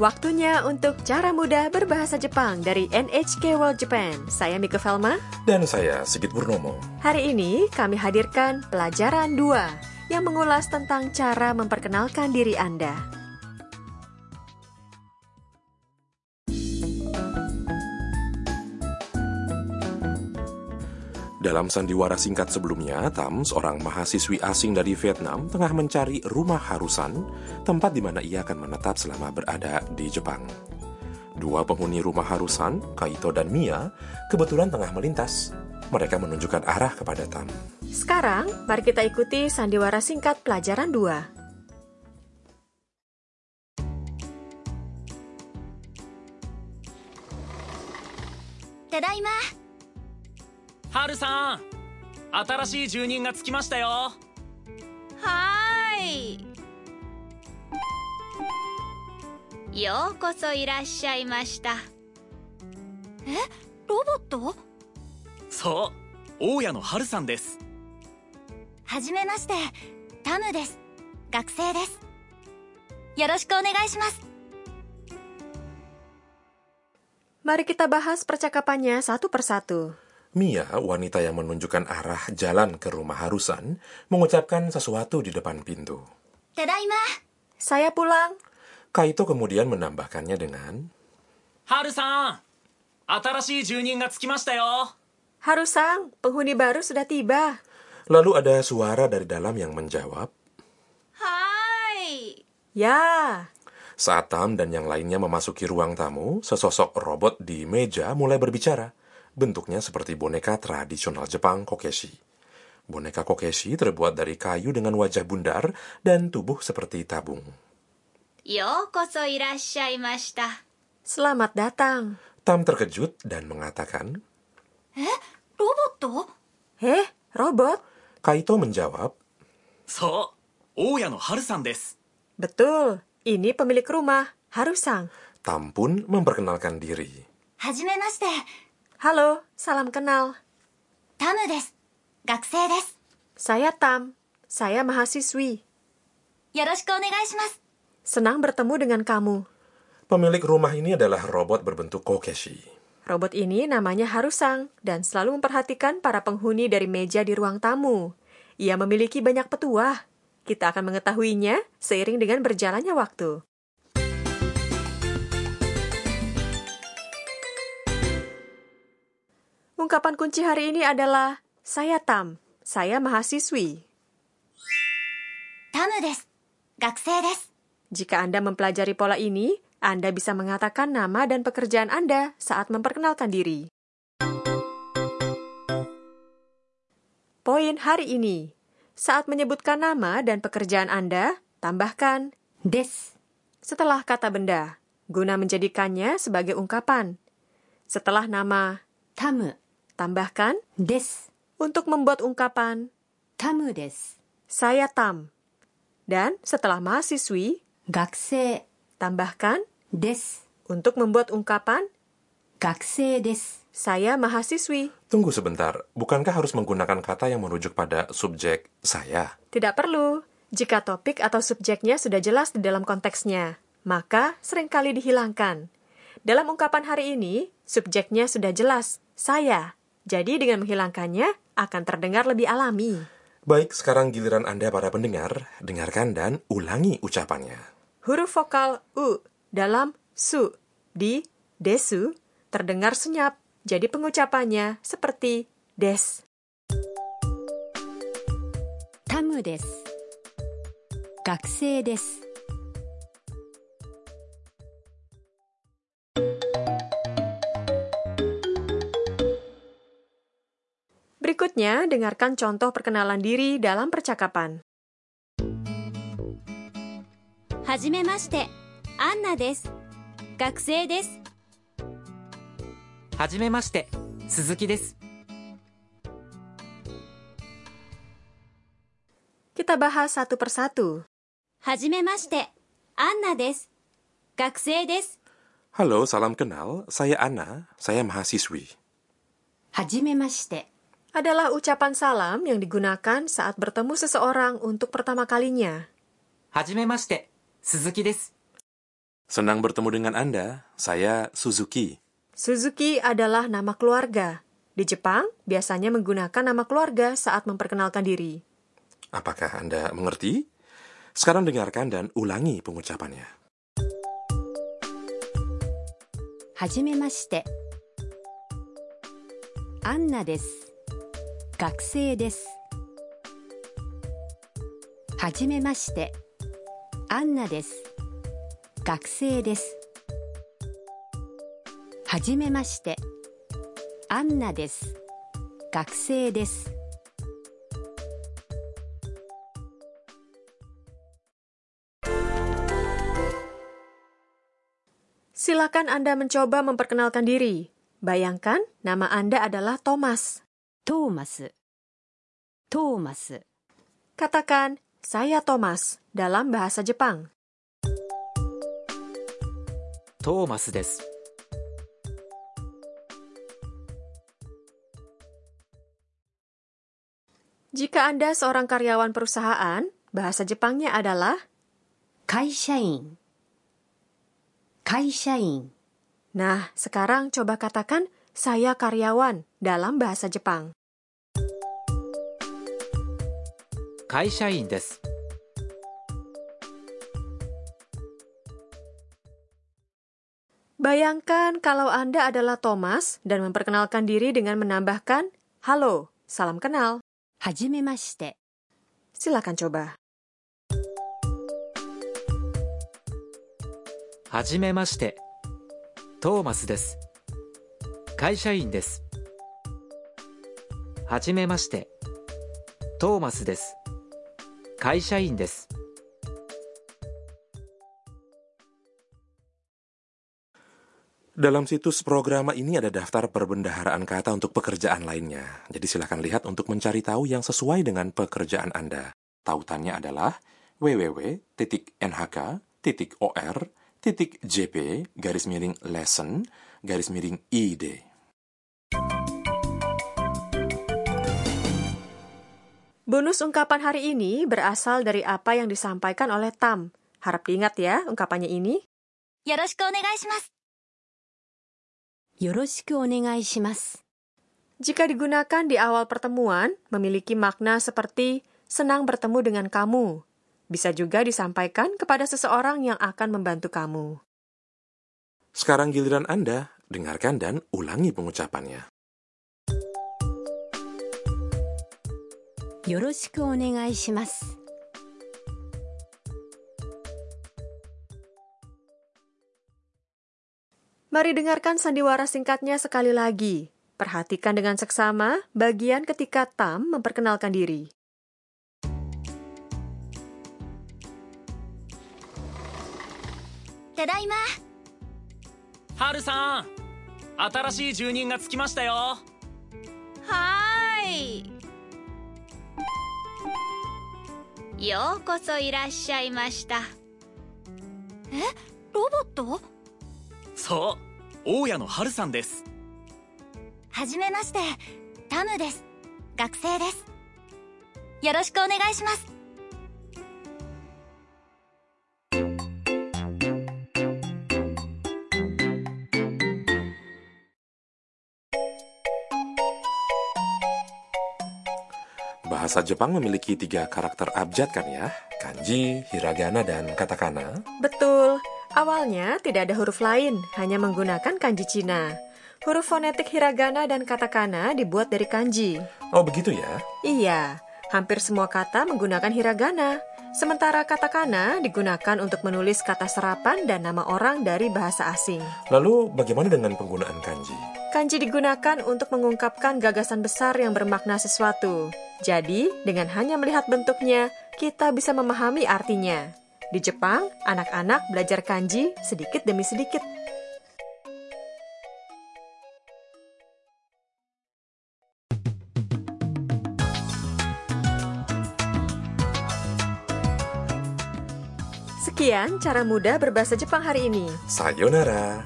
Waktunya untuk cara mudah berbahasa Jepang dari NHK World Japan. Saya Mika Velma. Dan saya Sigit Purnomo. Hari ini kami hadirkan pelajaran 2 yang mengulas tentang cara memperkenalkan diri Anda. Dalam sandiwara singkat sebelumnya, Tam, seorang mahasiswi asing dari Vietnam, tengah mencari rumah harusan, tempat di mana ia akan menetap selama berada di Jepang. Dua penghuni rumah harusan, Kaito dan Mia, kebetulan tengah melintas. Mereka menunjukkan arah kepada Tam. Sekarang, mari kita ikuti sandiwara singkat pelajaran 2. Tadaima. ハルさん新しい住人がつきましたよ。はーい。ようこそいらっしゃいました。えロボット？そう大家のハルさんです。はじめましてタムです。学生です。よろしくお願いします。Mari kita bahas percakapannya satu persatu. Mia, wanita yang menunjukkan arah jalan ke rumah harusan, mengucapkan sesuatu di depan pintu. Tadaima. Saya pulang. Kaito kemudian menambahkannya dengan Harusan, atarashi junin ga tsukimashita yo. Harusan, penghuni baru sudah tiba. Lalu ada suara dari dalam yang menjawab, "Hai." Ya. Saat Tam dan yang lainnya memasuki ruang tamu, sesosok robot di meja mulai berbicara. Bentuknya seperti boneka tradisional Jepang kokeshi. Boneka kokeshi terbuat dari kayu dengan wajah bundar dan tubuh seperti tabung. Yokoso irashaimashita. Selamat datang. Tam terkejut dan mengatakan, Eh, robot toh? Eh, robot? Kaito menjawab, So, Oya no Harusan desu. Betul, ini pemilik rumah, Harusan. Tam pun memperkenalkan diri. Hajime Halo, salam kenal. Tam desu. Gakusei desu. Saya Tam. Saya mahasiswi. Yoroshiku onegaishimasu. Senang bertemu dengan kamu. Pemilik rumah ini adalah robot berbentuk Kokeshi. Robot ini namanya Harusang dan selalu memperhatikan para penghuni dari meja di ruang tamu. Ia memiliki banyak petuah. Kita akan mengetahuinya seiring dengan berjalannya waktu. Ungkapan kunci hari ini adalah saya tam, saya mahasiswi. Tam des, gakse des. Jika Anda mempelajari pola ini, Anda bisa mengatakan nama dan pekerjaan Anda saat memperkenalkan diri. Poin hari ini. Saat menyebutkan nama dan pekerjaan Anda, tambahkan des setelah kata benda, guna menjadikannya sebagai ungkapan. Setelah nama tamu, Tambahkan des untuk membuat ungkapan tamu des. Saya tam. Dan setelah mahasiswi, gakse. Tambahkan des untuk membuat ungkapan gakse des. Saya mahasiswi. Tunggu sebentar, bukankah harus menggunakan kata yang merujuk pada subjek saya? Tidak perlu. Jika topik atau subjeknya sudah jelas di dalam konteksnya, maka sering kali dihilangkan. Dalam ungkapan hari ini, subjeknya sudah jelas, saya. Jadi dengan menghilangkannya akan terdengar lebih alami. Baik, sekarang giliran Anda para pendengar, dengarkan dan ulangi ucapannya. Huruf vokal U dalam su di desu terdengar senyap, jadi pengucapannya seperti des. Tamu desu. Gakusei desu. Selanjutnya, dengarkan contoh perkenalan diri dalam percakapan. Hajimemashite, Anna desu. Gakusei desu. Hajimemashite, Suzuki desu. Kita bahas satu persatu. Hajimemashite, Anna desu. Gakusei desu. Halo, salam kenal. Saya Anna, saya mahasiswi. Hajimemashite, adalah ucapan salam yang digunakan saat bertemu seseorang untuk pertama kalinya. Hajimemashite, Suzuki desu. Senang bertemu dengan Anda, saya Suzuki. Suzuki adalah nama keluarga. Di Jepang, biasanya menggunakan nama keluarga saat memperkenalkan diri. Apakah Anda mengerti? Sekarang dengarkan dan ulangi pengucapannya. Hajimemashite. Anna desu. 学生ですはじめましてアンナです学生ですはじめましてアンナです学生です Silakan Anda mencoba memperkenalkan diri. Bayangkan, nama Anda adalah Thomas. Thomas. Thomas. Katakan, saya Thomas dalam bahasa Jepang. Thomas desu. Jika Anda seorang karyawan perusahaan, bahasa Jepangnya adalah kaishain. Kaishain. Nah, sekarang coba katakan saya karyawan dalam bahasa Jepang. 会社員です。 Bayangkan kalau Anda adalah Thomas dan memperkenalkan diri dengan menambahkan halo, salam kenal. はじめまして Silakan coba. はじめまして。トーマスです。会社員です。はじめまして。トーマスです。 会社員です。 Dalam situs programa ini ada daftar perbendaharaan kata untuk pekerjaan lainnya. Jadi silakan lihat untuk mencari tahu yang sesuai dengan pekerjaan Anda. Tautannya adalah www.nhk.or.jp garis miring lesson garis miring id. Bonus ungkapan hari ini berasal dari apa yang disampaikan oleh Tam. Harap diingat ya ungkapannya ini. Jika digunakan di awal pertemuan, memiliki makna seperti senang bertemu dengan kamu. Bisa juga disampaikan kepada seseorang yang akan membantu kamu. Sekarang giliran Anda, dengarkan dan ulangi pengucapannya. よろしくお願いします Mari dengarkan sandiwara singkatnya sekali lagi. Perhatikan dengan seksama bagian ketika Tam memperkenalkan diri. ただいま。ハルさん新しい住人がつきましたよはーい。 ようこそいらっしゃいました。え？ロボット？そう大家のハルさんですはじめまして、タムです。学生です。よろしくお願いします。Bahasa Jepang memiliki tiga karakter abjad kan ya? Kanji, hiragana, dan katakana. Betul, awalnya tidak ada huruf lain, hanya menggunakan kanji Cina. Huruf fonetik hiragana dan katakana dibuat dari kanji. Oh begitu ya? Iya, hampir semua kata menggunakan hiragana. Sementara katakana digunakan untuk menulis kata serapan dan nama orang dari bahasa asing. Lalu bagaimana dengan penggunaan kanji? Kanji digunakan untuk mengungkapkan gagasan besar yang bermakna sesuatu. Jadi, dengan hanya melihat bentuknya, kita bisa memahami artinya. Di Jepang, anak-anak belajar kanji sedikit demi sedikit. Sekian cara mudah berbahasa Jepang hari ini. Sayonara!